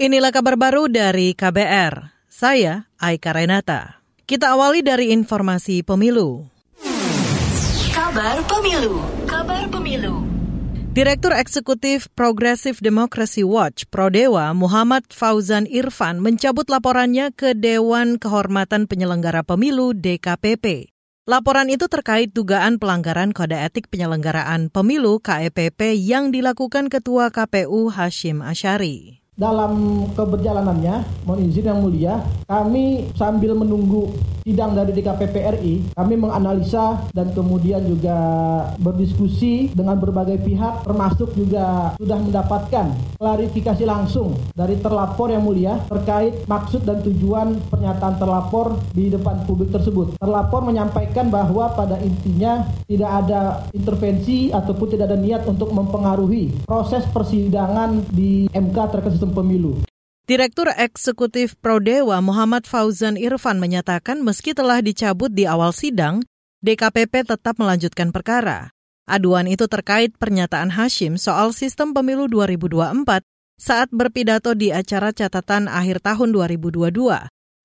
Inilah kabar baru dari KBR. Saya Aika Renata. Kita awali dari informasi pemilu. Kabar Pemilu. Kabar Pemilu. Direktur Eksekutif Progressive Democracy Watch, Prodewa, Muhammad Fauzan Irfan mencabut laporannya ke Dewan Kehormatan Penyelenggara Pemilu DKPP. Laporan itu terkait dugaan pelanggaran kode etik penyelenggaraan pemilu KEPP yang dilakukan Ketua KPU Hashim Asyari dalam keberjalanannya, mohon izin yang mulia, kami sambil menunggu sidang dari DKPP RI, kami menganalisa dan kemudian juga berdiskusi dengan berbagai pihak, termasuk juga sudah mendapatkan klarifikasi langsung dari terlapor yang mulia terkait maksud dan tujuan pernyataan terlapor di depan publik tersebut. Terlapor menyampaikan bahwa pada intinya tidak ada intervensi ataupun tidak ada niat untuk mempengaruhi proses persidangan di MK terkait sistem pemilu. Direktur Eksekutif Prodewa Muhammad Fauzan Irfan menyatakan meski telah dicabut di awal sidang, DKPP tetap melanjutkan perkara. Aduan itu terkait pernyataan Hashim soal sistem pemilu 2024 saat berpidato di acara catatan akhir tahun 2022.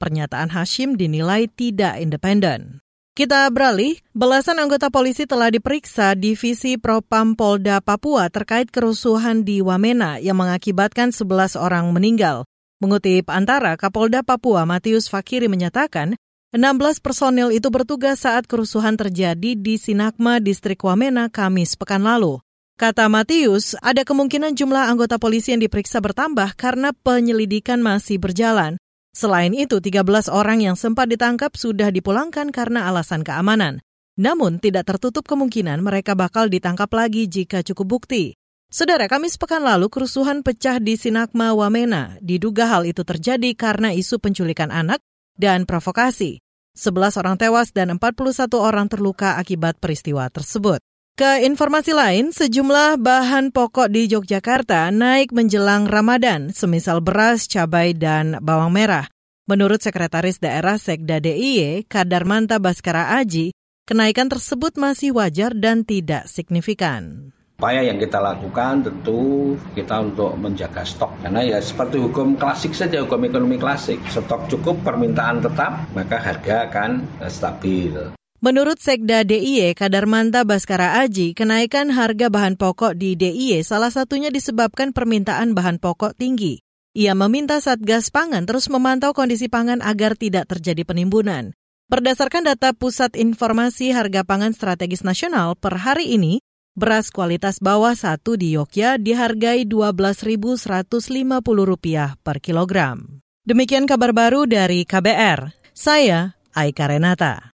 Pernyataan Hashim dinilai tidak independen. Kita beralih, belasan anggota polisi telah diperiksa Divisi Propam Polda Papua terkait kerusuhan di Wamena yang mengakibatkan 11 orang meninggal. Mengutip antara, Kapolda Papua Matius Fakiri menyatakan, 16 personil itu bertugas saat kerusuhan terjadi di Sinakma, Distrik Wamena, Kamis pekan lalu. Kata Matius, ada kemungkinan jumlah anggota polisi yang diperiksa bertambah karena penyelidikan masih berjalan. Selain itu, 13 orang yang sempat ditangkap sudah dipulangkan karena alasan keamanan. Namun, tidak tertutup kemungkinan mereka bakal ditangkap lagi jika cukup bukti. Saudara, Kamis pekan lalu kerusuhan pecah di Sinakma Wamena. Diduga hal itu terjadi karena isu penculikan anak dan provokasi. 11 orang tewas dan 41 orang terluka akibat peristiwa tersebut. Ke informasi lain, sejumlah bahan pokok di Yogyakarta naik menjelang Ramadan, semisal beras, cabai, dan bawang merah. Menurut Sekretaris Daerah Sekda DIY, Kadarmanta Baskara Aji, kenaikan tersebut masih wajar dan tidak signifikan. Upaya yang kita lakukan tentu kita untuk menjaga stok karena ya seperti hukum klasik saja hukum ekonomi klasik stok cukup permintaan tetap maka harga akan stabil. Menurut Sekda DIY Kadarmanta Baskara Aji, kenaikan harga bahan pokok di DIY salah satunya disebabkan permintaan bahan pokok tinggi. Ia meminta Satgas Pangan terus memantau kondisi pangan agar tidak terjadi penimbunan. Berdasarkan data Pusat Informasi Harga Pangan Strategis Nasional per hari ini, beras kualitas bawah satu di Yogyakarta dihargai Rp12.150 per kilogram. Demikian kabar baru dari KBR. Saya Aika Renata.